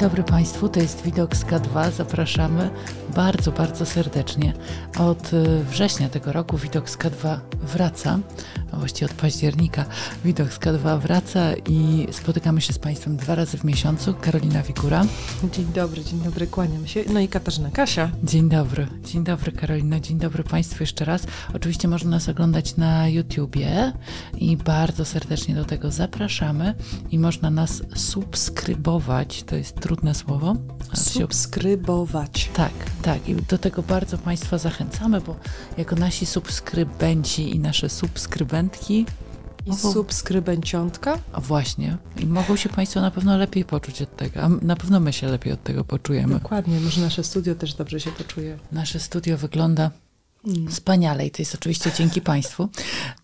dobry Państwu, to jest Widok z K2. Zapraszamy bardzo, bardzo serdecznie. Od y, września tego roku Widok z K2 wraca, właściwie od października Widok z K2 wraca i spotykamy się z Państwem dwa razy w miesiącu. Karolina Wikura. Dzień dobry, dzień dobry, kłaniam się. No i Katarzyna Kasia. Dzień dobry, dzień dobry Karolina, dzień dobry Państwu jeszcze raz. Oczywiście można nas oglądać na YouTubie i bardzo serdecznie do tego zapraszamy i można nas subskrybować, to jest trudne słowo. Subskrybować. Tak, tak. I do tego bardzo Państwa zachęcamy, bo jako nasi subskrybenci i nasze subskrybentki. I subskrybenciątka? A właśnie. I mogą się Państwo na pewno lepiej poczuć od tego. A na pewno my się lepiej od tego poczujemy. Dokładnie. Może nasze studio też dobrze się poczuje. Nasze studio wygląda mm. wspaniale i to jest oczywiście dzięki Państwu.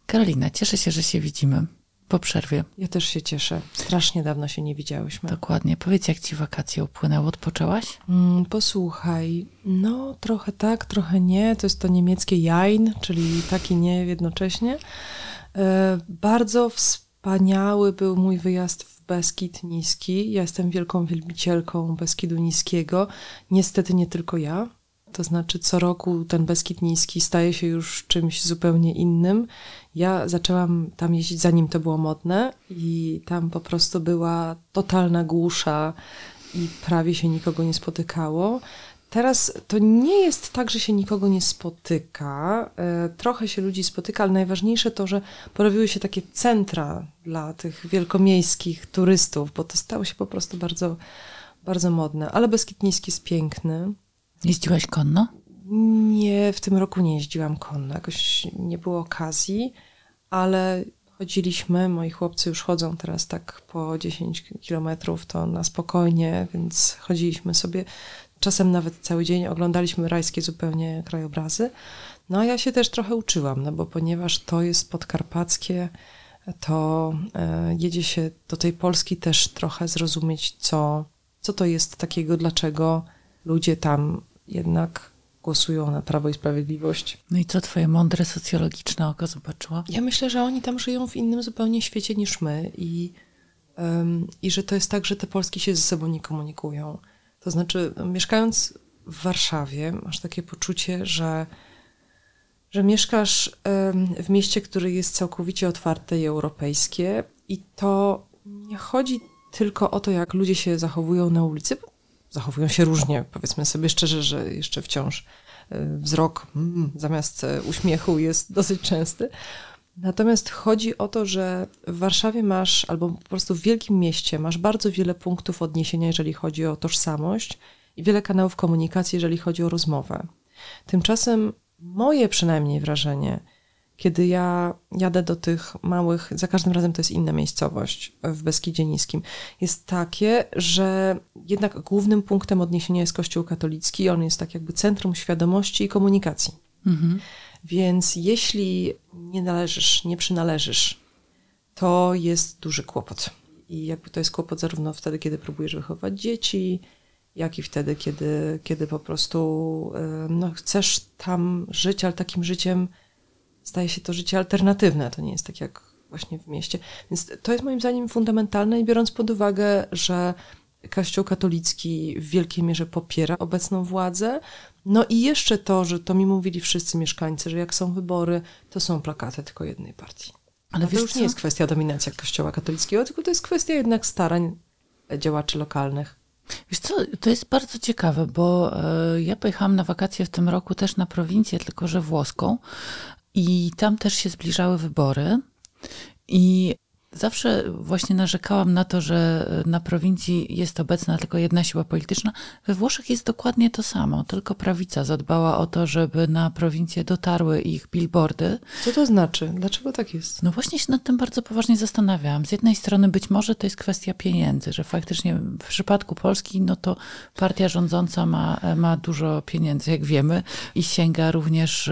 Karolina, cieszę się, że się widzimy po przerwie. Ja też się cieszę. Strasznie dawno się nie widziałyśmy. Dokładnie. Powiedz, jak ci wakacje upłynęły? Odpoczęłaś? Mm, posłuchaj, no trochę tak, trochę nie. To jest to niemieckie Jain, czyli tak i nie jednocześnie. E, bardzo wspaniały był mój wyjazd w Beskid Niski. Ja jestem wielką wielbicielką Beskidu Niskiego. Niestety nie tylko ja. To znaczy, co roku ten Beskid Niski staje się już czymś zupełnie innym. Ja zaczęłam tam jeździć, zanim to było modne, i tam po prostu była totalna głusza i prawie się nikogo nie spotykało. Teraz to nie jest tak, że się nikogo nie spotyka. E, trochę się ludzi spotyka, ale najważniejsze to, że porobiły się takie centra dla tych wielkomiejskich turystów, bo to stało się po prostu bardzo, bardzo modne. Ale Beskid Niski jest piękny. Jeździłaś konno? Nie, w tym roku nie jeździłam konno. Jakoś nie było okazji, ale chodziliśmy. Moi chłopcy już chodzą teraz tak po 10 kilometrów, to na spokojnie, więc chodziliśmy sobie. Czasem nawet cały dzień oglądaliśmy rajskie zupełnie krajobrazy. No a ja się też trochę uczyłam, no bo ponieważ to jest podkarpackie, to e, jedzie się do tej Polski też trochę zrozumieć, co, co to jest takiego, dlaczego ludzie tam jednak głosują na Prawo i Sprawiedliwość. No i co twoje mądre socjologiczne oko zobaczyło? Ja myślę, że oni tam żyją w innym zupełnie świecie niż my i, um, i że to jest tak, że te Polski się ze sobą nie komunikują. To znaczy, mieszkając w Warszawie, masz takie poczucie, że, że mieszkasz um, w mieście, które jest całkowicie otwarte i europejskie i to nie chodzi tylko o to, jak ludzie się zachowują na ulicy, zachowują się różnie, powiedzmy sobie szczerze, że jeszcze wciąż e, wzrok mm, zamiast e, uśmiechu jest dosyć częsty. Natomiast chodzi o to, że w Warszawie masz, albo po prostu w wielkim mieście, masz bardzo wiele punktów odniesienia, jeżeli chodzi o tożsamość i wiele kanałów komunikacji, jeżeli chodzi o rozmowę. Tymczasem moje przynajmniej wrażenie kiedy ja jadę do tych małych, za każdym razem to jest inna miejscowość w Beskidzie Niskim, jest takie, że jednak głównym punktem odniesienia jest Kościół katolicki, on jest tak jakby centrum świadomości i komunikacji. Mhm. Więc jeśli nie należysz, nie przynależysz, to jest duży kłopot. I jakby to jest kłopot zarówno wtedy, kiedy próbujesz wychować dzieci, jak i wtedy, kiedy, kiedy po prostu no, chcesz tam żyć, ale takim życiem, staje się to życie alternatywne. To nie jest tak jak właśnie w mieście. Więc to jest moim zdaniem fundamentalne i biorąc pod uwagę, że Kościół katolicki w wielkiej mierze popiera obecną władzę. No i jeszcze to, że to mi mówili wszyscy mieszkańcy, że jak są wybory, to są plakaty tylko jednej partii. Ale no to już co? nie jest kwestia dominacji Kościoła katolickiego, tylko to jest kwestia jednak starań działaczy lokalnych. Wiesz co, to jest bardzo ciekawe, bo e, ja pojechałam na wakacje w tym roku też na prowincję, tylko że włoską, i tam też się zbliżały wybory. I Zawsze właśnie narzekałam na to, że na prowincji jest obecna tylko jedna siła polityczna. We Włoszech jest dokładnie to samo, tylko prawica zadbała o to, żeby na prowincję dotarły ich billboardy. Co to znaczy? Dlaczego tak jest? No właśnie się nad tym bardzo poważnie zastanawiałam. Z jednej strony być może to jest kwestia pieniędzy, że faktycznie w przypadku Polski, no to partia rządząca ma, ma dużo pieniędzy, jak wiemy, i sięga również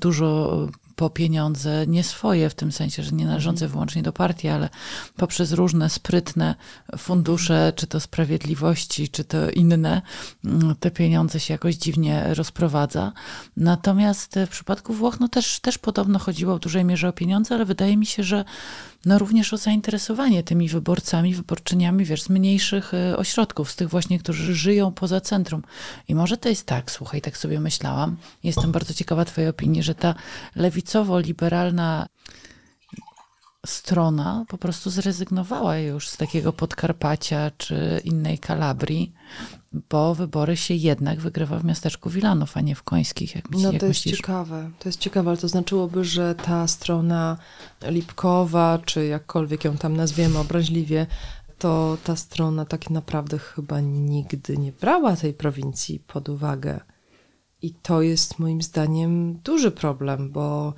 dużo po pieniądze nie swoje, w tym sensie, że nie należące mhm. wyłącznie do partii, ale poprzez różne sprytne fundusze, czy to sprawiedliwości, czy to inne, mm, te pieniądze się jakoś dziwnie rozprowadza. Natomiast w przypadku Włoch no też, też podobno chodziło w dużej mierze o pieniądze, ale wydaje mi się, że no również o zainteresowanie tymi wyborcami, wyborczyniami, wiesz, z mniejszych y, ośrodków, z tych właśnie, którzy żyją poza centrum. I może to jest tak, słuchaj, tak sobie myślałam, jestem bardzo ciekawa twojej opinii, że ta lewicowo-liberalna strona po prostu zrezygnowała już z takiego Podkarpacia czy innej Kalabrii, bo wybory się jednak wygrywa w miasteczku Wilanów, a nie w Końskich, jak, no, jak to myślisz? jest ciekawe. To jest ciekawe, ale to znaczyłoby, że ta strona Lipkowa, czy jakkolwiek ją tam nazwiemy obraźliwie, to ta strona tak naprawdę chyba nigdy nie brała tej prowincji pod uwagę. I to jest moim zdaniem duży problem, bo,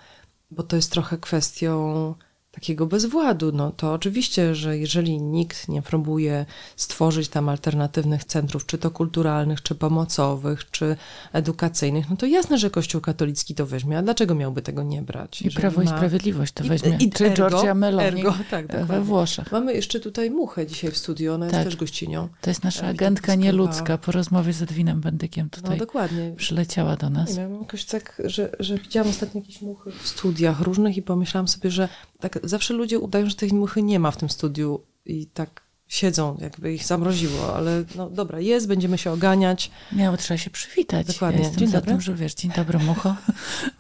bo to jest trochę kwestią takiego bezwładu, no to oczywiście, że jeżeli nikt nie próbuje stworzyć tam alternatywnych centrów, czy to kulturalnych, czy pomocowych, czy edukacyjnych, no to jasne, że Kościół katolicki to weźmie, a dlaczego miałby tego nie brać? I Prawo ma... i Sprawiedliwość to weźmie, I, i czy ergo, Giorgia Meloni ergo, tak, we Włoszech. Mamy jeszcze tutaj Muchę dzisiaj w studiu, ona tak. jest też gościnią. To jest nasza agentka nieludzka, po rozmowie z Edwinem Bendykiem tutaj no, dokładnie. przyleciała do nas. Nie wiem, jakoś tak, że, że widziałam ostatnio jakieś muchy w studiach różnych i pomyślałam sobie, że tak zawsze ludzie udają, że tej muchy nie ma w tym studiu i tak siedzą, jakby ich zamroziło, ale no dobra, jest, będziemy się oganiać. Miało, trzeba się przywitać. Dokładnie. Ja jestem dzień za dobry. tym, że wiesz, dzień dobry, mucho.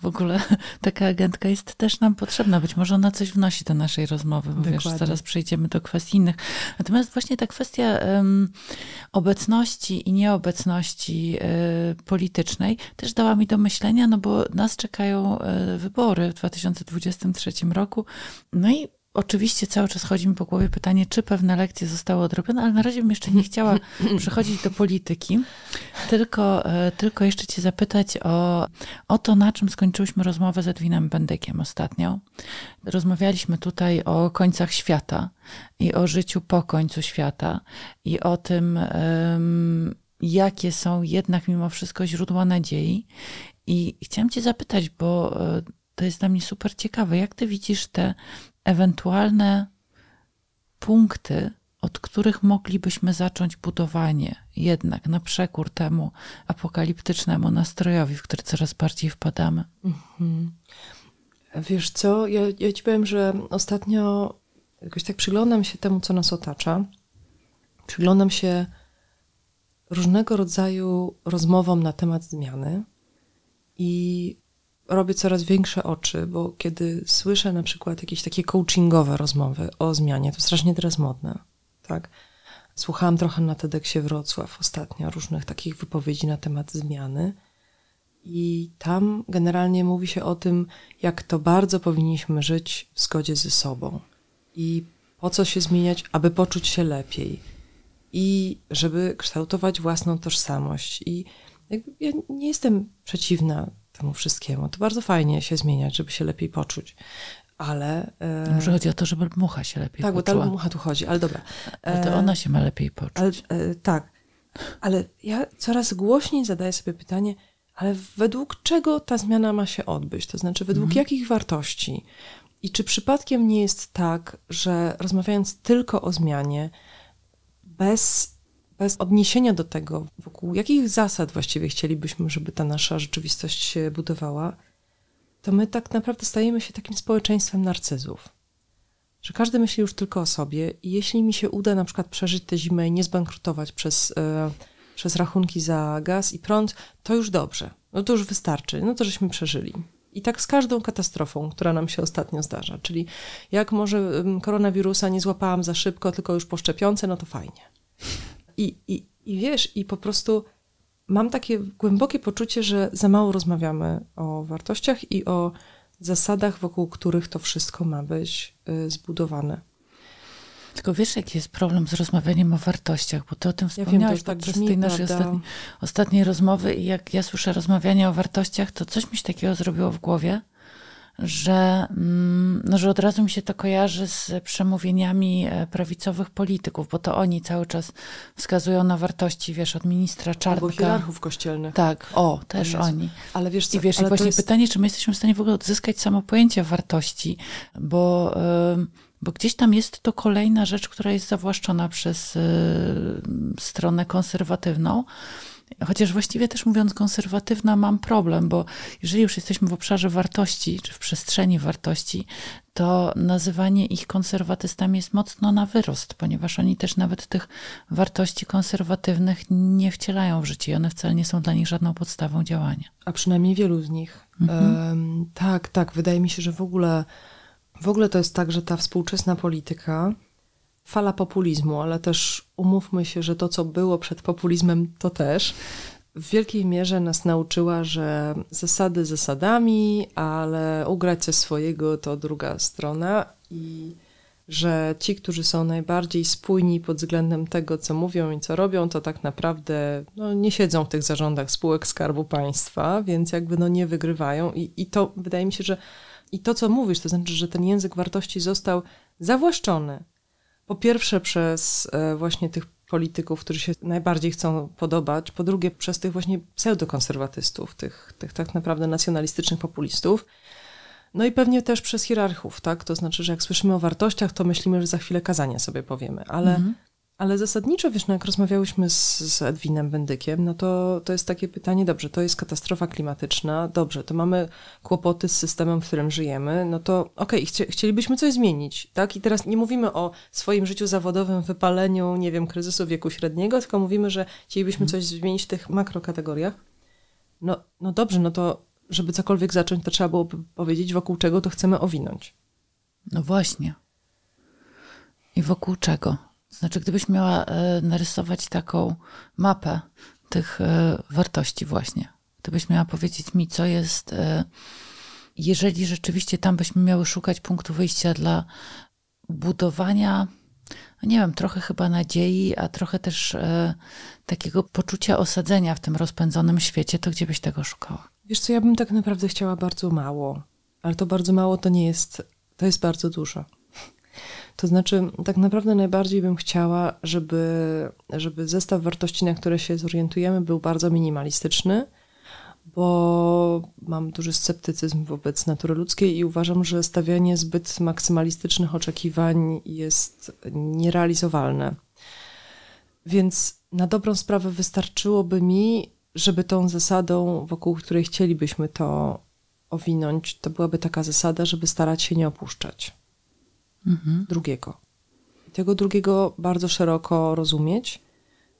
W ogóle taka agentka jest też nam potrzebna. Być może ona coś wnosi do naszej rozmowy, bo wiesz, zaraz przejdziemy do kwestii innych. Natomiast właśnie ta kwestia um, obecności i nieobecności y, politycznej też dała mi do myślenia, no bo nas czekają y, wybory w 2023 roku. No i Oczywiście cały czas chodzi mi po głowie pytanie, czy pewne lekcje zostały odrobione, ale na razie bym jeszcze nie chciała przechodzić do polityki, tylko, e, tylko jeszcze cię zapytać o, o to, na czym skończyłyśmy rozmowę z Edwinem Bendykiem ostatnio. Rozmawialiśmy tutaj o końcach świata i o życiu po końcu świata i o tym, jakie są jednak mimo wszystko źródła nadziei. I chciałam cię zapytać, bo e, to jest dla mnie super ciekawe, jak ty widzisz te ewentualne punkty, od których moglibyśmy zacząć budowanie, jednak na przekór temu apokaliptycznemu nastrojowi, w który coraz bardziej wpadamy. Mhm. Wiesz co, ja, ja ci powiem, że ostatnio jakoś tak przyglądam się temu, co nas otacza. Przyglądam się różnego rodzaju rozmowom na temat zmiany i robię coraz większe oczy, bo kiedy słyszę na przykład jakieś takie coachingowe rozmowy o zmianie, to strasznie teraz modne, tak? Słuchałam trochę na TEDxie Wrocław ostatnio różnych takich wypowiedzi na temat zmiany i tam generalnie mówi się o tym, jak to bardzo powinniśmy żyć w zgodzie ze sobą i po co się zmieniać, aby poczuć się lepiej i żeby kształtować własną tożsamość i ja nie jestem przeciwna temu wszystkiemu. To bardzo fajnie się zmieniać, żeby się lepiej poczuć. Ale. E... Może chodzi o to, żeby mucha się lepiej tak, poczuła. Tak, bo ta mucha tu chodzi, ale dobra. Ale to ona się ma lepiej poczuć. Ale, e, tak. Ale ja coraz głośniej zadaję sobie pytanie, ale według czego ta zmiana ma się odbyć? To znaczy, według mhm. jakich wartości? I czy przypadkiem nie jest tak, że rozmawiając tylko o zmianie, bez bez odniesienia do tego, wokół jakich zasad właściwie chcielibyśmy, żeby ta nasza rzeczywistość się budowała, to my tak naprawdę stajemy się takim społeczeństwem narcyzów. Że każdy myśli już tylko o sobie i jeśli mi się uda na przykład przeżyć tę zimę i nie zbankrutować przez, e, przez rachunki za gaz i prąd, to już dobrze. No to już wystarczy. No to żeśmy przeżyli. I tak z każdą katastrofą, która nam się ostatnio zdarza. Czyli jak może koronawirusa nie złapałam za szybko, tylko już po szczepionce, no to fajnie. I, i, I wiesz, i po prostu mam takie głębokie poczucie, że za mało rozmawiamy o wartościach i o zasadach, wokół których to wszystko ma być y, zbudowane. Tylko wiesz, jaki jest problem z rozmawianiem o wartościach, bo ty o tym wspomniałaś ja tak podczas tej naszej ostatniej, ostatniej rozmowy i jak ja słyszę rozmawianie o wartościach, to coś mi się takiego zrobiło w głowie, że, mm, no, że od razu mi się to kojarzy z przemówieniami e, prawicowych polityków, bo to oni cały czas wskazują na wartości, wiesz, od ministra Czarnka. Albo hierarchów kościelnych. Tak, o, też oni. Ale wiesz co, I wiesz, i właśnie jest... pytanie, czy my jesteśmy w stanie w ogóle odzyskać samo pojęcie wartości, bo, bo gdzieś tam jest to kolejna rzecz, która jest zawłaszczona przez stronę konserwatywną, Chociaż właściwie też mówiąc konserwatywna, mam problem, bo jeżeli już jesteśmy w obszarze wartości, czy w przestrzeni wartości, to nazywanie ich konserwatystami jest mocno na wyrost, ponieważ oni też nawet tych wartości konserwatywnych nie wcielają w życie i one wcale nie są dla nich żadną podstawą działania. A przynajmniej wielu z nich. Mhm. Tak, tak. Wydaje mi się, że w ogóle, w ogóle to jest tak, że ta współczesna polityka fala populizmu, ale też umówmy się, że to, co było przed populizmem, to też w wielkiej mierze nas nauczyła, że zasady zasadami, ale ugrać ze swojego to druga strona i że ci, którzy są najbardziej spójni pod względem tego, co mówią i co robią, to tak naprawdę no, nie siedzą w tych zarządach spółek Skarbu Państwa, więc jakby no nie wygrywają. I, I to wydaje mi się, że i to, co mówisz, to znaczy, że ten język wartości został zawłaszczony po pierwsze przez e, właśnie tych polityków, którzy się najbardziej chcą podobać, po drugie przez tych właśnie pseudokonserwatystów, tych, tych tak naprawdę nacjonalistycznych populistów. No i pewnie też przez hierarchów, tak? To znaczy, że jak słyszymy o wartościach, to myślimy, że za chwilę kazania sobie powiemy, ale mhm. Ale zasadniczo, wiesz, no jak rozmawiałyśmy z, z Edwinem Bendykiem, no to, to jest takie pytanie, dobrze, to jest katastrofa klimatyczna, dobrze, to mamy kłopoty z systemem, w którym żyjemy, no to okej, okay, chci chcielibyśmy coś zmienić, tak? I teraz nie mówimy o swoim życiu zawodowym, wypaleniu, nie wiem, kryzysu wieku średniego, tylko mówimy, że chcielibyśmy mhm. coś zmienić w tych makrokategoriach. No, no dobrze, no to żeby cokolwiek zacząć, to trzeba byłoby powiedzieć, wokół czego to chcemy owinąć. No właśnie. I wokół czego? Znaczy, gdybyś miała e, narysować taką mapę tych e, wartości, właśnie, gdybyś miała powiedzieć mi, co jest, e, jeżeli rzeczywiście tam byśmy miały szukać punktu wyjścia dla budowania, nie wiem, trochę chyba nadziei, a trochę też takiego poczucia osadzenia w tym rozpędzonym świecie, to gdzie byś tego szukała? Wiesz co, ja bym tak naprawdę chciała bardzo mało, ale to bardzo mało to nie jest, to jest bardzo dużo. To znaczy, tak naprawdę najbardziej bym chciała, żeby, żeby zestaw wartości, na które się zorientujemy, był bardzo minimalistyczny, bo mam duży sceptycyzm wobec natury ludzkiej i uważam, że stawianie zbyt maksymalistycznych oczekiwań jest nierealizowalne. Więc na dobrą sprawę wystarczyłoby mi, żeby tą zasadą, wokół której chcielibyśmy to owinąć, to byłaby taka zasada, żeby starać się nie opuszczać mhm. drugiego. Tego drugiego bardzo szeroko rozumieć.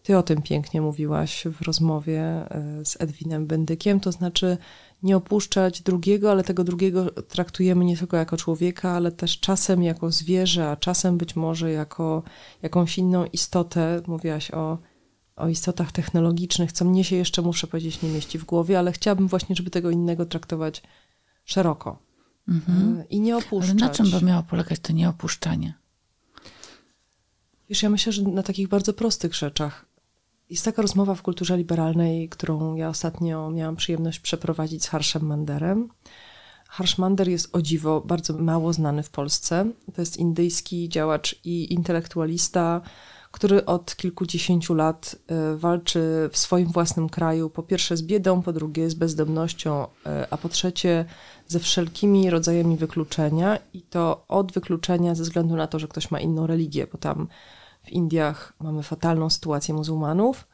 Ty o tym pięknie mówiłaś w rozmowie e, z Edwinem Bendykiem, to znaczy nie opuszczać drugiego, ale tego drugiego traktujemy nie tylko jako człowieka, ale też czasem jako zwierzę, a czasem być może jako jakąś inną istotę. Mówiłaś o, o istotach technologicznych, co mnie się jeszcze, muszę powiedzieć, nie mieści w głowie, ale chciałabym właśnie, żeby tego innego traktować szeroko. Mhm. I nie opuszczać. Ale na czym by miało polegać to nieopuszczanie? Wiesz, ja myślę, że na takich bardzo prostych rzeczach. Jest taka rozmowa w kulturze liberalnej, którą ja ostatnio miałam przyjemność przeprowadzić z Harszem Manderem. Harsh Mander jest o dziwo bardzo mało znany w Polsce. To jest indyjski działacz i intelektualista, który od kilkudziesięciu lat e, walczy w swoim własnym kraju, po pierwsze z biedą, po drugie z bezdomnością, e, a po trzecie ze wszelkimi rodzajami wykluczenia i to od wykluczenia ze względu na to, że ktoś ma inną religię, bo tam w Indiach mamy fatalną sytuację muzułmanów,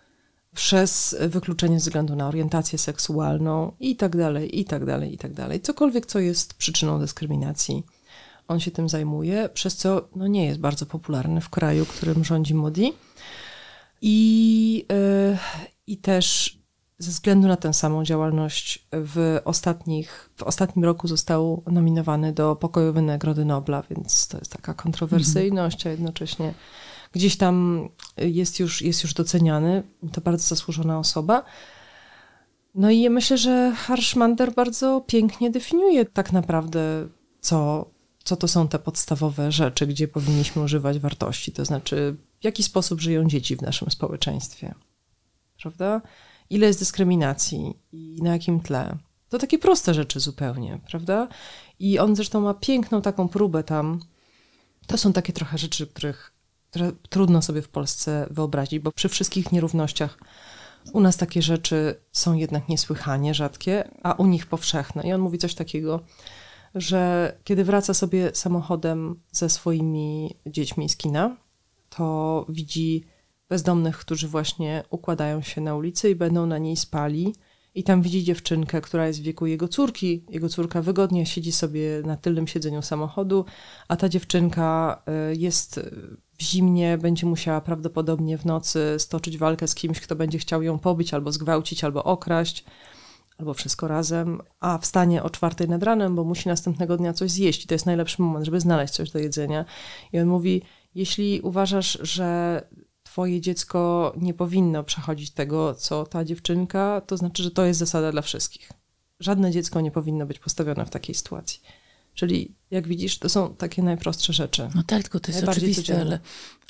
przez wykluczenie ze względu na orientację seksualną i tak dalej, i tak dalej, i tak dalej. Cokolwiek, co jest przyczyną dyskryminacji. On się tym zajmuje, przez co no, nie jest bardzo popularny w kraju, którym rządzi Modi. I, yy, I też ze względu na tę samą działalność w, ostatnich, w ostatnim roku został nominowany do Pokojowej Nagrody Nobla, więc to jest taka kontrowersyjność, a jednocześnie gdzieś tam jest już, jest już doceniany. To bardzo zasłużona osoba. No i myślę, że Harshmander bardzo pięknie definiuje tak naprawdę, co, co to są te podstawowe rzeczy, gdzie powinniśmy używać wartości, to znaczy w jaki sposób żyją dzieci w naszym społeczeństwie. Prawda? Ile jest dyskryminacji i na jakim tle. To takie proste rzeczy zupełnie, prawda? I on zresztą ma piękną taką próbę tam. To są takie trochę rzeczy, których, trudno sobie w Polsce wyobrazić, bo przy wszystkich nierównościach u nas takie rzeczy są jednak niesłychanie rzadkie, a u nich powszechne. I on mówi coś takiego, że kiedy wraca sobie samochodem ze swoimi dziećmi z kina, to widzi bezdomnych, którzy właśnie układają się na ulicy i będą na niej spali. I tam widzi dziewczynkę, która jest w wieku jego córki. Jego córka wygodnie siedzi sobie na tylnym siedzeniu samochodu, a ta dziewczynka y, jest w zimnie, będzie musiała prawdopodobnie w nocy stoczyć walkę z kimś, kto będzie chciał ją pobić, albo zgwałcić, albo okraść, albo wszystko razem, a wstanie o czwartej nad ranem, bo musi następnego dnia coś zjeść. I to jest najlepszy moment, żeby znaleźć coś do jedzenia. I on mówi: Jeśli uważasz, że twoje dziecko nie powinno przechodzić tego, co ta dziewczynka, to znaczy, że to jest zasada dla wszystkich. Żadne dziecko nie powinno być postawione w takiej sytuacji. Czyli jak widzisz, to są takie najprostsze rzeczy. No tak, tylko to jest oczywiste, ale,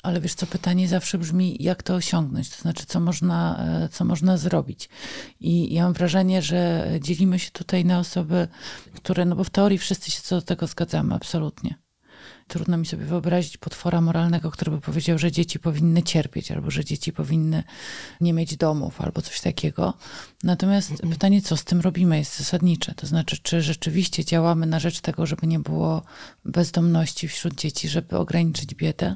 ale wiesz co, pytanie zawsze brzmi, jak to osiągnąć, to znaczy, co można, e, co można zrobić. I ja mam wrażenie, że dzielimy się tutaj na osoby, które, no bo w teorii wszyscy się co do tego zgadzamy, absolutnie. Trudno mi sobie wyobrazić potwora moralnego, który by powiedział, że dzieci powinny cierpieć, albo że dzieci powinny nie mieć domów, albo coś takiego. Natomiast mm -mm. pytanie, co z tym robimy, jest zasadnicze. To znaczy, czy rzeczywiście działamy na rzecz tego, żeby nie było bezdomności wśród dzieci, żeby ograniczyć biedę?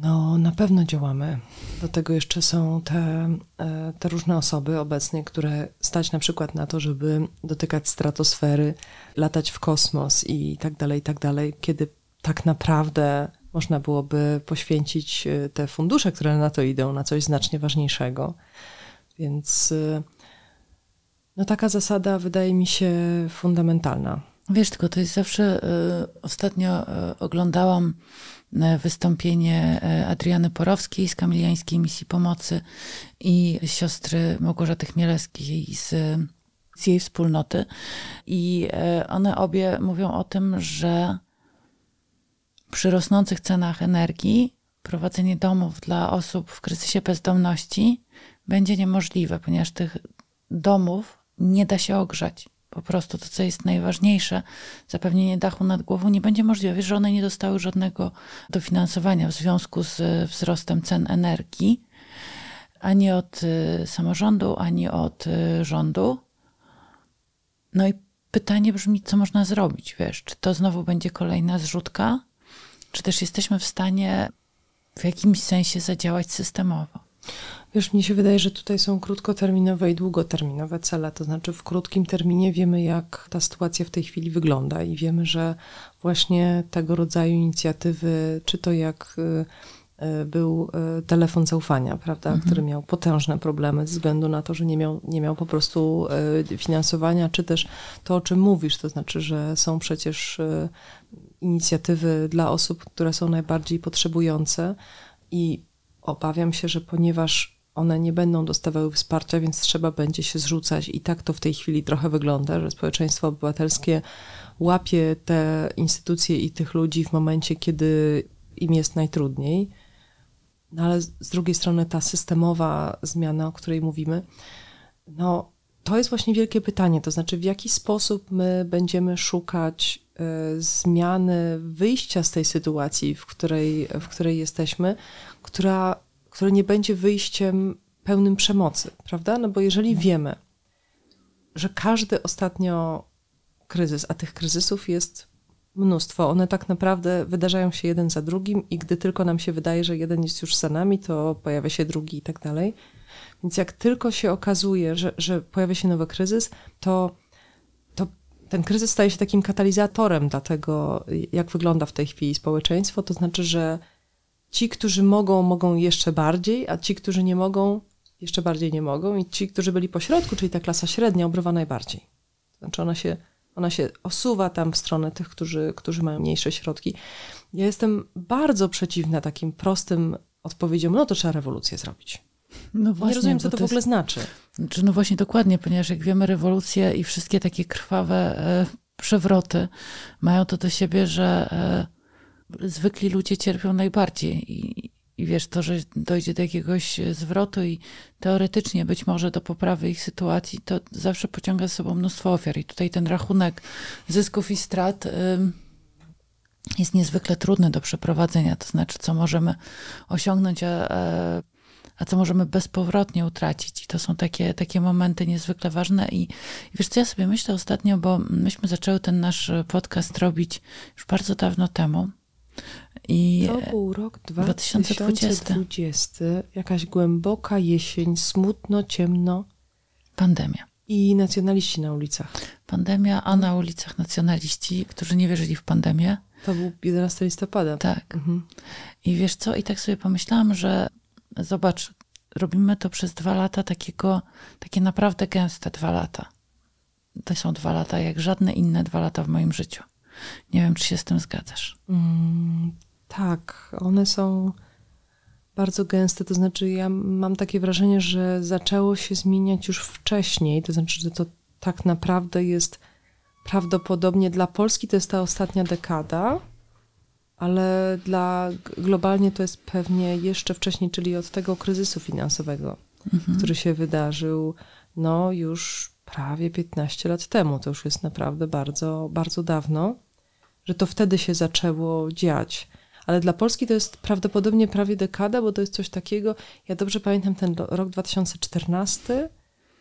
No, na pewno działamy. Do tego jeszcze są te, e, te różne osoby obecnie, które stać na przykład na to, żeby dotykać stratosfery, latać w kosmos i tak dalej, i tak dalej, kiedy tak naprawdę można byłoby poświęcić e, te fundusze, które na to idą, na coś znacznie ważniejszego. Więc e, no, taka zasada wydaje mi się fundamentalna. Wiesz, tylko to jest zawsze. Y, ostatnio y, oglądałam wystąpienie e, Adriany Porowskiej z Kamiliańskiej Misji Pomocy i siostry Małgorzaty Chmielewskiej z, z jej wspólnoty. I e, one obie mówią o tym, że przy rosnących cenach energii prowadzenie domów dla osób w kryzysie bezdomności będzie niemożliwe, ponieważ tych domów nie da się ogrzać po prostu to, co jest najważniejsze, zapewnienie dachu nad głową, nie będzie możliwe. Wiesz, że one nie dostały żadnego dofinansowania w związku z wzrostem cen energii, ani od y, samorządu, ani od y, rządu. No i pytanie brzmi, co można zrobić, wiesz, czy to znowu będzie kolejna zrzutka, czy też jesteśmy w stanie w jakimś sensie zadziałać systemowo. Wiesz, mnie się wydaje, że tutaj są krótkoterminowe i długoterminowe cele. To znaczy, w krótkim terminie wiemy, jak ta sytuacja w tej chwili wygląda, i wiemy, że właśnie tego rodzaju inicjatywy, czy to jak y, y, był y, telefon zaufania, prawda, mhm. który miał potężne problemy ze względu na to, że nie miał, nie miał po prostu finansowania, czy też to, o czym mówisz, to znaczy, że są przecież inicjatywy dla osób, które są najbardziej potrzebujące i obawiam się, że ponieważ one nie będą dostawały wsparcia, więc trzeba będzie się zrzucać. I tak to w tej chwili trochę wygląda, że społeczeństwo obywatelskie łapie te instytucje i tych ludzi w momencie, kiedy im jest najtrudniej. No ale z drugiej strony ta systemowa zmiana, o której mówimy, no to jest właśnie wielkie pytanie. To znaczy, w jaki sposób my będziemy szukać y, zmiany, wyjścia z tej sytuacji, w której, w której jesteśmy, która które nie będzie wyjściem pełnym przemocy, prawda? No bo jeżeli mhm. wiemy, że każdy ostatnio kryzys, a tych kryzysów jest mnóstwo, one tak naprawdę wydarzają się jeden za drugim i gdy tylko nam się wydaje, że jeden jest już za nami, to pojawia się drugi i tak dalej. Więc jak tylko się okazuje, że, że pojawia się nowy kryzys, to, to ten kryzys staje się takim katalizatorem dla tego, jak wygląda w tej chwili społeczeństwo. To znaczy, że ci, którzy mogą, mogą jeszcze bardziej, a ci, którzy nie mogą, jeszcze bardziej nie mogą i ci, którzy byli pośrodku, czyli ta klasa średnia, obrywa najbardziej. Znaczy ona się, ona się osuwa tam w stronę tych, którzy, którzy mają mniejsze środki. Ja jestem bardzo przeciwna takim prostym odpowiedziom, no to trzeba rewolucję zrobić. No właśnie, nie rozumiem, co to, to w ogóle jest, znaczy. znaczy. No właśnie, dokładnie, ponieważ jak wiemy, rewolucje i wszystkie takie krwawe e, przewroty mają to do siebie, że e, zwykli ludzie cierpią najbardziej. I, I wiesz, to, że dojdzie do jakiegoś zwrotu i teoretycznie być może do poprawy ich sytuacji, to zawsze pociąga za sobą mnóstwo ofiar. I tutaj ten rachunek zysków i strat jest niezwykle trudny do przeprowadzenia. To znaczy, co możemy osiągnąć, a, a co możemy bezpowrotnie utracić. I to są takie, takie momenty niezwykle ważne. I, I wiesz, co ja sobie myślę ostatnio, bo myśmy zaczęły ten nasz podcast robić już bardzo dawno temu. I To był rok 2020. 2020. Jakaś głęboka jesień, smutno, ciemno pandemia. i nacjonaliści na ulicach. Pandemia, a na ulicach nacjonaliści, którzy nie wierzyli w pandemię. To był 11 listopada. Tak. Mhm. I wiesz co? I tak sobie pomyślałam, że zobacz, robimy to przez dwa lata takiego, takie naprawdę gęste dwa lata. To są dwa lata jak żadne inne dwa lata w moim życiu. Nie wiem, czy się z tym zgadzasz. Mm, tak, one są bardzo gęste. To znaczy, ja mam takie wrażenie, że zaczęło się zmieniać już wcześniej. To znaczy, że to tak naprawdę jest prawdopodobnie dla Polski to jest ta ostatnia dekada, ale dla globalnie to jest pewnie jeszcze wcześniej, czyli od tego kryzysu finansowego, który się wydarzył no już prawie 15 lat temu. To już jest naprawdę bardzo, bardzo dawno, że to wtedy się zaczęło dziać. Ale dla Polski to jest prawdopodobnie prawie dekada, bo to jest coś takiego. Ja dobrze pamiętam ten ro- rok 2014,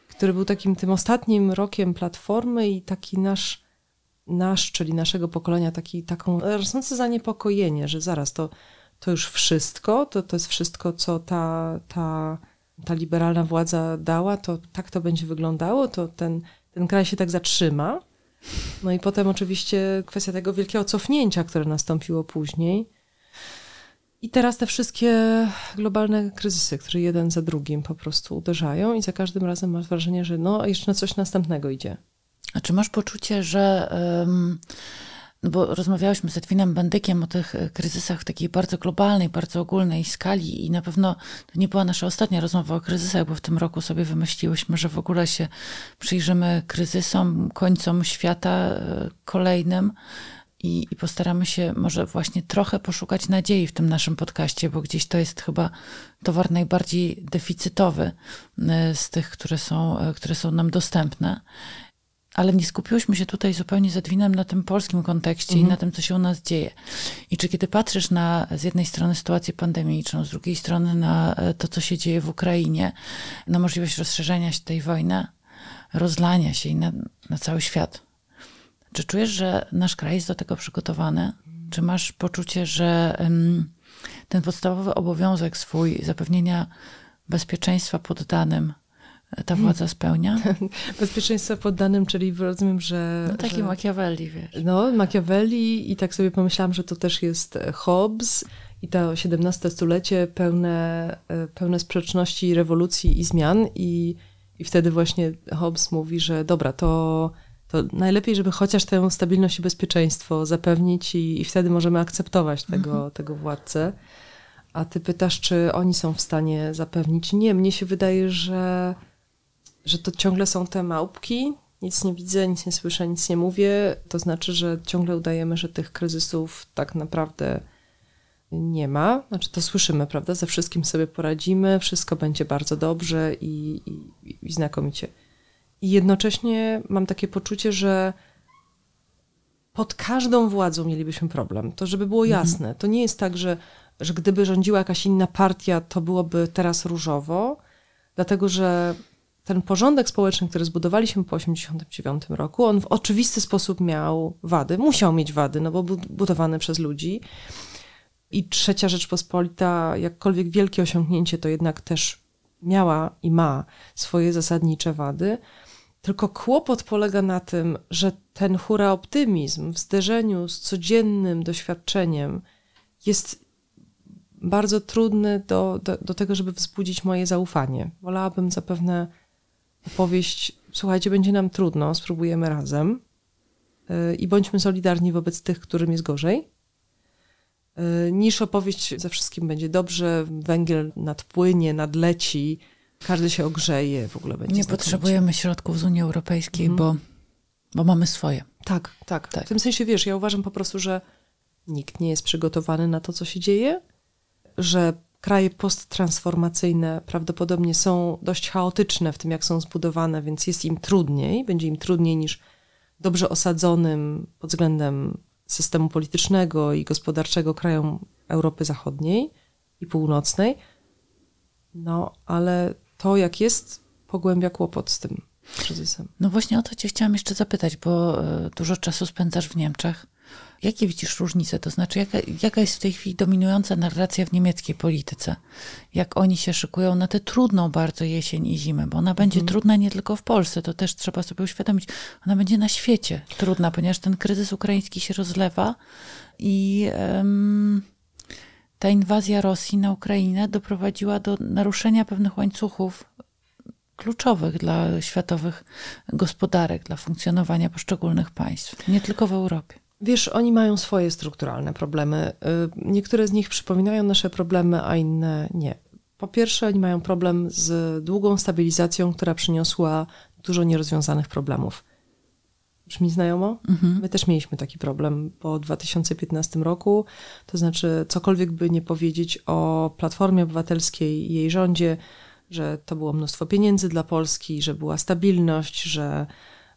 który był takim tym ostatnim rokiem platformy i taki nasz, nasz czyli naszego pokolenia, taki, taką rosnące zaniepokojenie, że zaraz to, to już wszystko, to, to jest wszystko, co ta, ta, ta liberalna władza dała, to tak to będzie wyglądało, to ten, ten kraj się tak zatrzyma. No i potem oczywiście kwestia tego wielkiego cofnięcia, które nastąpiło później. I teraz te wszystkie globalne kryzysy, które jeden za drugim po prostu uderzają i za każdym razem masz wrażenie, że no jeszcze na coś następnego idzie. A czy masz poczucie, że. em, no bo rozmawiałyśmy z Edwinem Bandykiem o tych e, kryzysach takiej bardzo globalnej, bardzo ogólnej skali i na pewno to nie była nasza ostatnia rozmowa o kryzysach, bo w tym roku sobie wymyśliłyśmy, że w ogóle się przyjrzymy kryzysom, końcom świata e, kolejnym i, i postaramy się może właśnie trochę poszukać nadziei w tym naszym podcaście, bo gdzieś to jest chyba towar najbardziej deficytowy e, z tych, które są, które są nam dostępne. Ale nie skupiłyśmy się tutaj zupełnie z Edwinem na tym polskim kontekście i na tym, co się u nas dzieje. I czy kiedy patrzysz na z jednej strony sytuację pandemiczną, z drugiej strony na e, to, co się dzieje w Ukrainie, na możliwość rozszerzenia się tej wojny, rozlania się i na, na cały świat, czy czujesz, że nasz kraj jest do tego przygotowany? Czy masz poczucie, że ten podstawowy obowiązek swój zapewnienia bezpieczeństwa poddanym ta władza spełnia? Bezpieczeństwo poddanym, czyli rozumiem, że... No taki że... Machiavelli, wiesz. No, Machiavelli i tak sobie pomyślałam, że to też jest Hobbes i to XVII stulecie pełne, e, pełne sprzeczności, rewolucji i zmian i, i wtedy właśnie Hobbes mówi, że dobra, to, to najlepiej, żeby chociaż tę stabilność i bezpieczeństwo zapewnić i, i wtedy możemy akceptować tego, tego władcę. A ty pytasz, czy oni są w stanie zapewnić? Nie, mnie się wydaje, że, że to ciągle są te małpki. Nic nie widzę, nic nie słyszę, nic nie mówię. To znaczy, że ciągle udajemy, że tych kryzysów tak naprawdę nie ma. Znaczy, to słyszymy, prawda? Ze wszystkim sobie poradzimy, wszystko będzie bardzo dobrze i, i, i znakomicie. I jednocześnie mam takie poczucie, że pod każdą władzą mielibyśmy problem. To, żeby było jasne. To nie jest tak, że, że gdyby rządziła jakaś inna partia, to byłoby teraz różowo, dlatego że ten porządek społeczny, który zbudowaliśmy po 1989 roku, on w oczywisty sposób miał wady. Musiał mieć wady, no bo był budowany przez ludzi. I trzecia Rzeczpospolita, jakkolwiek wielkie osiągnięcie, to jednak też miała i ma swoje zasadnicze wady. Tylko kłopot polega na tym, że ten hura optymizm w zderzeniu z codziennym doświadczeniem jest bardzo trudny do, do, do tego, żeby wzbudzić moje zaufanie. Wolałabym zapewne opowieść, słuchajcie, będzie nam trudno, spróbujemy razem yy, i bądźmy solidarni wobec tych, którym jest gorzej, yy, niż opowieść ze wszystkim będzie dobrze, węgiel nadpłynie, nadleci, każdy się ogrzeje, w ogóle będzie Nie znakomicie. potrzebujemy środków z Unii Europejskiej, Mhm. bo, bo mamy swoje. Tak, tak, Tak. W tym sensie, wiesz, ja uważam po prostu, że nikt nie jest przygotowany na to, co się dzieje, że kraje posttransformacyjne prawdopodobnie są dość chaotyczne w tym, jak są zbudowane, więc jest im trudniej, będzie im trudniej niż dobrze osadzonym pod względem systemu politycznego i gospodarczego krajom Europy Zachodniej i Północnej. No, ale to, jak jest, pogłębia kłopot z tym kryzysem. No właśnie o to cię chciałam jeszcze zapytać, bo e, dużo czasu spędzasz w Niemczech. Jakie widzisz różnice? To znaczy, jaka, jaka jest w tej chwili dominująca narracja w niemieckiej polityce? Jak oni się szykują na tę trudną bardzo jesień i zimę? Bo ona będzie mhm. trudna nie tylko w Polsce, to też trzeba sobie uświadomić. Ona będzie na świecie trudna, ponieważ ten kryzys ukraiński się rozlewa i um, ta inwazja Rosji na Ukrainę doprowadziła do naruszenia pewnych łańcuchów kluczowych dla światowych gospodarek, dla funkcjonowania poszczególnych państw, nie tylko w Europie. Wiesz, oni mają swoje strukturalne problemy. Y, niektóre z nich przypominają nasze problemy, a inne nie. Po pierwsze, oni mają problem z długą stabilizacją, która przyniosła dużo nierozwiązanych problemów. Brzmi znajomo? Mhm. My też mieliśmy taki problem po 2015 roku. To znaczy, cokolwiek by nie powiedzieć o Platformie Obywatelskiej i jej rządzie, że to było mnóstwo pieniędzy dla Polski, że była stabilność, że,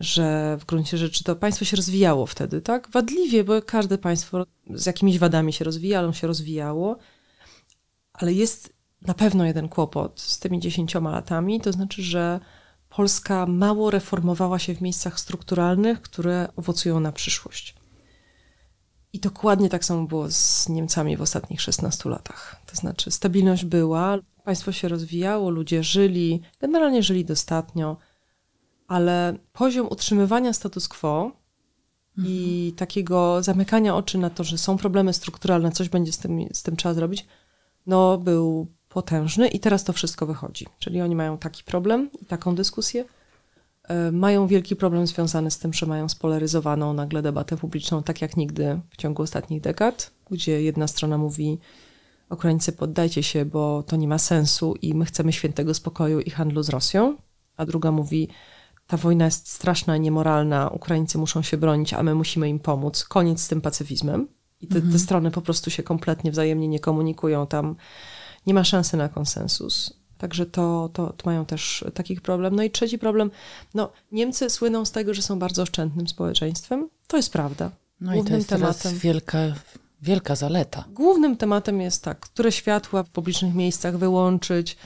że w gruncie rzeczy to państwo się rozwijało wtedy, tak? Wadliwie, bo każde państwo z jakimiś wadami się rozwija, ale się rozwijało. Ale jest na pewno jeden kłopot z tymi dziesięcioma latami, to znaczy, że Polska mało reformowała się w miejscach strukturalnych, które owocują na przyszłość. I dokładnie tak samo było z Niemcami w ostatnich 16 latach. To znaczy, stabilność była, państwo się rozwijało, ludzie żyli, generalnie żyli dostatnio, ale poziom utrzymywania status quo mhm. i takiego zamykania oczy na to, że są problemy strukturalne, coś będzie z tym, z tym trzeba zrobić, no był potężny i teraz to wszystko wychodzi. Czyli oni mają taki problem i taką dyskusję. E, mają wielki problem związany z tym, że mają spolaryzowaną nagle debatę publiczną, tak jak nigdy w ciągu ostatnich dekad, gdzie jedna strona mówi, Ukraińcy poddajcie się, bo to nie ma sensu i my chcemy świętego spokoju i handlu z Rosją, a druga mówi, ta wojna jest straszna, niemoralna, Ukraińcy muszą się bronić, a my musimy im pomóc. Koniec z tym pacyfizmem. I te, mhm. te strony po prostu się kompletnie wzajemnie nie komunikują. Tam nie ma szansy na konsensus. Także to, to, to, mają też takich problem. No i trzeci problem, no Niemcy słyną z tego, że są bardzo oszczędnym społeczeństwem. To jest prawda. No Głównym i to jest tematem, wielka, wielka zaleta. Głównym tematem jest tak, które światła w publicznych miejscach wyłączyć.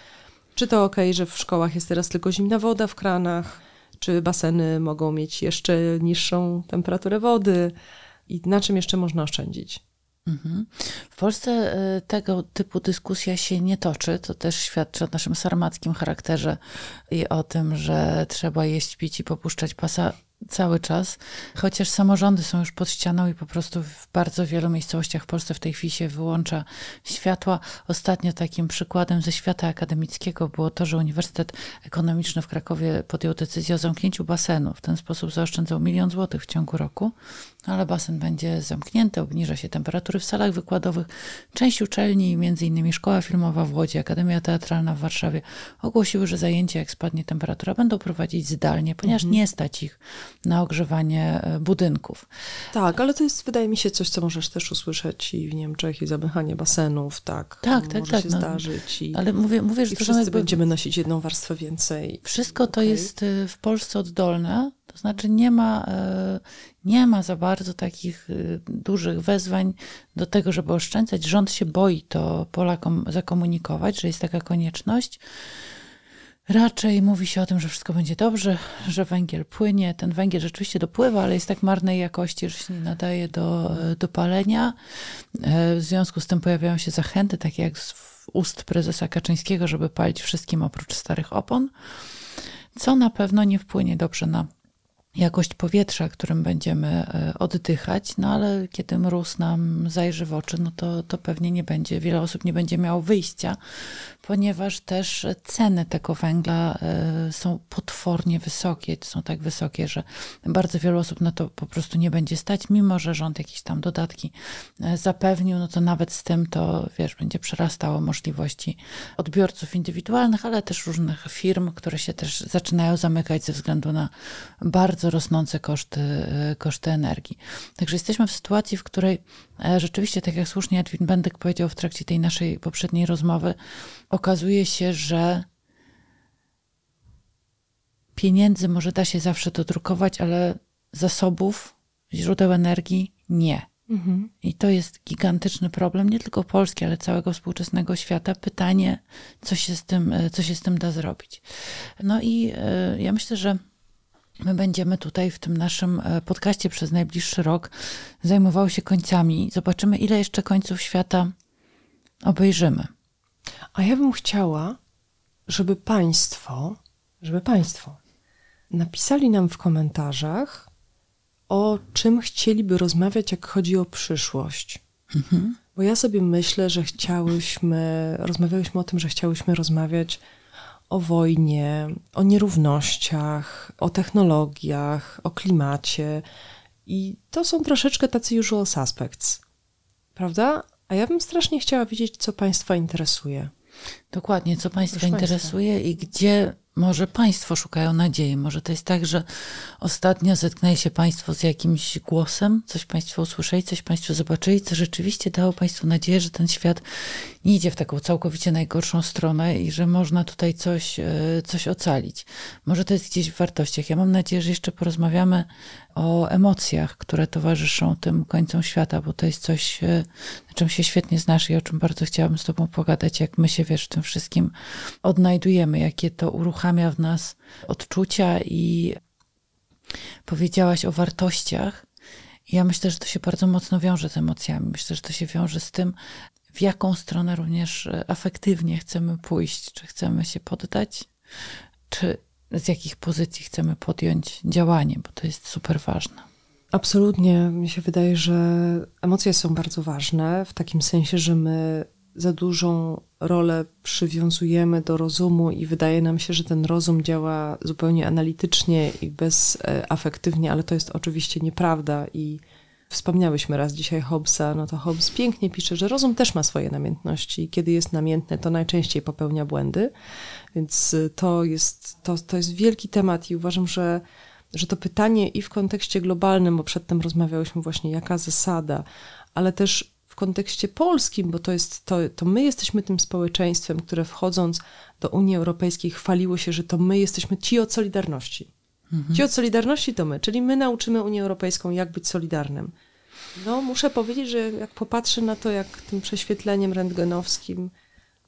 Czy to ok, że w szkołach jest teraz tylko zimna woda w kranach, czy baseny mogą mieć jeszcze niższą temperaturę wody i na czym jeszcze można oszczędzić. Mhm. W Polsce y, tego typu dyskusja się nie toczy. To też świadczy o naszym sarmackim charakterze i o tym, że trzeba jeść, pić i popuszczać pasa cały czas, chociaż samorządy są już pod ścianą i po prostu w bardzo wielu miejscowościach w Polsce w tej chwili się wyłącza światła. Ostatnio takim przykładem ze świata akademickiego było to, że Uniwersytet Ekonomiczny w Krakowie podjął decyzję o zamknięciu basenu. W ten sposób zaoszczędzał milion złotych w ciągu roku, ale basen będzie zamknięty, obniża się temperatury w salach wykładowych. Część uczelni, między innymi Szkoła Filmowa w Łodzi, Akademia Teatralna w Warszawie, ogłosiły, że zajęcia, jak spadnie temperatura, będą prowadzić zdalnie, ponieważ mhm. nie stać ich na ogrzewanie e, budynków. Tak, ale to jest, wydaje mi się, coś, co możesz też usłyszeć i w Niemczech, i zamychanie basenów, tak. Tak, tak, może tak. się no, zdarzyć. I, ale mówię, mówię że i wszyscy jakby, będziemy nosić jedną warstwę więcej. Wszystko to okay. jest e, w Polsce oddolne, to znaczy nie ma, e, nie ma za bardzo takich dużych wezwań do tego, żeby oszczędzać. Rząd się boi to Polakom zakomunikować, że jest taka konieczność. Raczej mówi się o tym, że wszystko będzie dobrze, że węgiel płynie. Ten węgiel rzeczywiście dopływa, ale jest tak marnej jakości, że się nie nadaje do, do palenia. E, w związku z tym pojawiają się zachęty, takie jak z ust prezesa Kaczyńskiego, żeby palić wszystkim oprócz starych opon, co na pewno nie wpłynie dobrze na jakość powietrza, którym będziemy e, oddychać, no ale kiedy mróz nam zajrzy w oczy, no to, to pewnie nie będzie, wiele osób nie będzie miało wyjścia, ponieważ też ceny tego węgla e, są potwornie wysokie, są tak wysokie, że bardzo wiele osób na to po prostu nie będzie stać, mimo że rząd jakieś tam dodatki e, zapewnił, no to nawet z tym to, wiesz, będzie przerastało możliwości odbiorców indywidualnych, ale też różnych firm, które się też zaczynają zamykać ze względu na bardzo rosnące koszty, e, koszty energii. Także jesteśmy w sytuacji, w której rzeczywiście, tak jak słusznie Edwin Bendek powiedział w trakcie tej naszej poprzedniej rozmowy, okazuje się, że pieniędzy może da się zawsze dodrukować, ale zasobów, źródeł energii nie. Mhm. I to jest gigantyczny problem, nie tylko Polski, ale całego współczesnego świata. Pytanie, co się z tym, e, co się z tym da zrobić. No i ja myślę, że My będziemy tutaj w tym naszym e, podcaście przez najbliższy rok zajmowały się końcami. Zobaczymy, ile jeszcze końców świata obejrzymy. A ja bym chciała, żeby Państwo, żeby Państwo napisali nam w komentarzach, o czym chcieliby rozmawiać, jak chodzi o przyszłość. Mhm. Bo ja sobie myślę, że chciałyśmy, rozmawiałyśmy o tym, że chciałyśmy rozmawiać o wojnie, o nierównościach, o technologiach, o klimacie. I to są troszeczkę tacy usual suspects, prawda? A ja bym strasznie chciała wiedzieć, co Państwa interesuje. Dokładnie, co Państwa Proszę interesuje państwa. i gdzie może Państwo szukają nadziei. Może to jest tak, że ostatnio zetknęli się Państwo z jakimś głosem, coś Państwo usłyszeli, coś Państwo zobaczyli, co rzeczywiście dało Państwu nadzieję, że ten świat nie idzie w taką całkowicie najgorszą stronę i że można tutaj coś, e, coś ocalić. Może to jest gdzieś w wartościach. Ja mam nadzieję, że jeszcze porozmawiamy o emocjach, które towarzyszą tym końcom świata, bo to jest coś, e, na czym się świetnie znasz i o czym bardzo chciałabym z Tobą pogadać, jak my się, wiesz, w tym wszystkim odnajdujemy, jakie to uruchamia w nas odczucia i powiedziałaś o wartościach. Ja myślę, że to się bardzo mocno wiąże z emocjami. Myślę, że to się wiąże z tym, w jaką stronę również e, afektywnie chcemy pójść. Czy chcemy się poddać, czy z jakich pozycji chcemy podjąć działanie, bo to jest super ważne. Absolutnie. Mi się wydaje, że emocje są bardzo ważne w takim sensie, że my za dużą rolę przywiązujemy do rozumu i wydaje nam się, że ten rozum działa zupełnie analitycznie i bezafektywnie, ale to jest oczywiście nieprawda i Wspomniałyśmy raz dzisiaj Hobbesa, no to Hobbes pięknie pisze, że rozum też ma swoje namiętności i kiedy jest namiętny, to najczęściej popełnia błędy. Więc y, to jest, to, to jest wielki temat i uważam, że, że to pytanie i w kontekście globalnym, bo przedtem rozmawiałyśmy właśnie jaka zasada, ale też w kontekście polskim, bo to jest to, to my jesteśmy tym społeczeństwem, które wchodząc do Unii Europejskiej chwaliło się, że to my jesteśmy ci od Solidarności. Mhm. Ci od Solidarności to my, czyli my nauczymy Unię Europejską, jak być solidarnym. No, muszę powiedzieć, że jak popatrzę na to, jak tym prześwietleniem rentgenowskim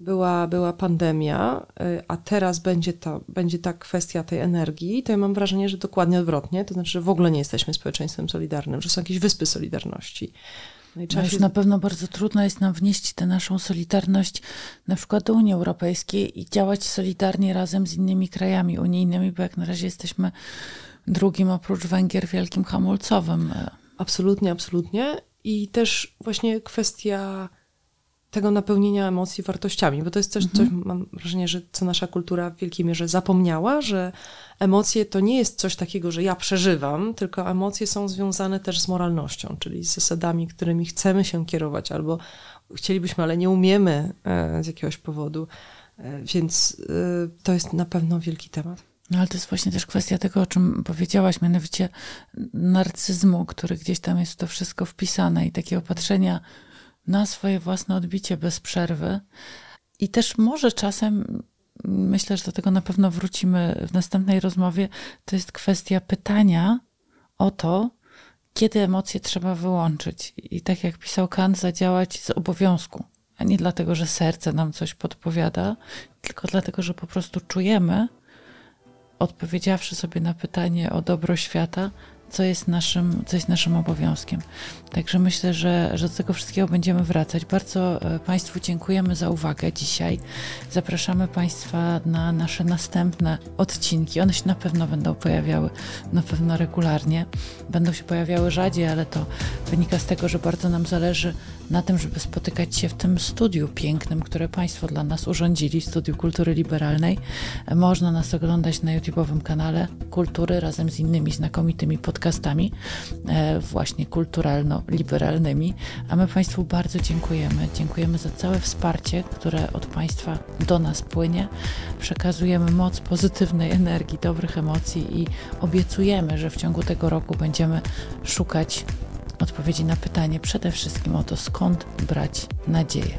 była, była pandemia, y, a teraz będzie, to, będzie ta kwestia tej energii, to ja mam wrażenie, że dokładnie odwrotnie, to znaczy, że w ogóle nie jesteśmy społeczeństwem solidarnym, że są jakieś wyspy solidarności. No, no już na pewno bardzo trudno jest nam wnieść tę naszą solidarność na przykład do Unii Europejskiej i działać solidarnie razem z innymi krajami unijnymi, bo jak na razie jesteśmy drugim oprócz Węgier wielkim hamulcowym. Absolutnie, absolutnie. I też właśnie kwestia tego napełnienia emocji wartościami, bo to jest coś, mhm. coś, mam wrażenie, że co nasza kultura w wielkiej mierze zapomniała, że emocje to nie jest coś takiego, że ja przeżywam, tylko emocje są związane też z moralnością, czyli z zasadami, którymi chcemy się kierować, albo chcielibyśmy, ale nie umiemy e, z jakiegoś powodu. E, więc e, to jest na pewno wielki temat. No ale to jest właśnie też kwestia tego, o czym powiedziałaś, mianowicie narcyzmu, który gdzieś tam jest to wszystko wpisane i takiego patrzenia na swoje własne odbicie bez przerwy. I też może czasem, myślę, że do tego na pewno wrócimy w następnej rozmowie, to jest kwestia pytania o to, kiedy emocje trzeba wyłączyć. I tak jak pisał Kant, zadziałać z obowiązku, a nie dlatego, że serce nam coś podpowiada, tylko dlatego, że po prostu czujemy, odpowiedziawszy sobie na pytanie o dobro świata, co jest naszym, co jest naszym obowiązkiem. Także myślę, że, że do tego wszystkiego będziemy wracać. Bardzo e, Państwu dziękujemy za uwagę dzisiaj. Zapraszamy Państwa na nasze następne odcinki. One się na pewno będą pojawiały, na pewno regularnie. Będą się pojawiały rzadziej, ale to wynika z tego, że bardzo nam zależy na tym, żeby spotykać się w tym studiu pięknym, które Państwo dla nas urządzili, Studiu Kultury Liberalnej. Można nas oglądać na YouTube'owym kanale Kultury razem z innymi znakomitymi podcastami, e, właśnie kulturalno-liberalnymi. A my Państwu bardzo dziękujemy. Dziękujemy za całe wsparcie, które od Państwa do nas płynie. Przekazujemy moc pozytywnej energii, dobrych emocji i obiecujemy, że w ciągu tego roku będziemy szukać odpowiedzi na pytanie przede wszystkim o to, skąd brać nadzieję.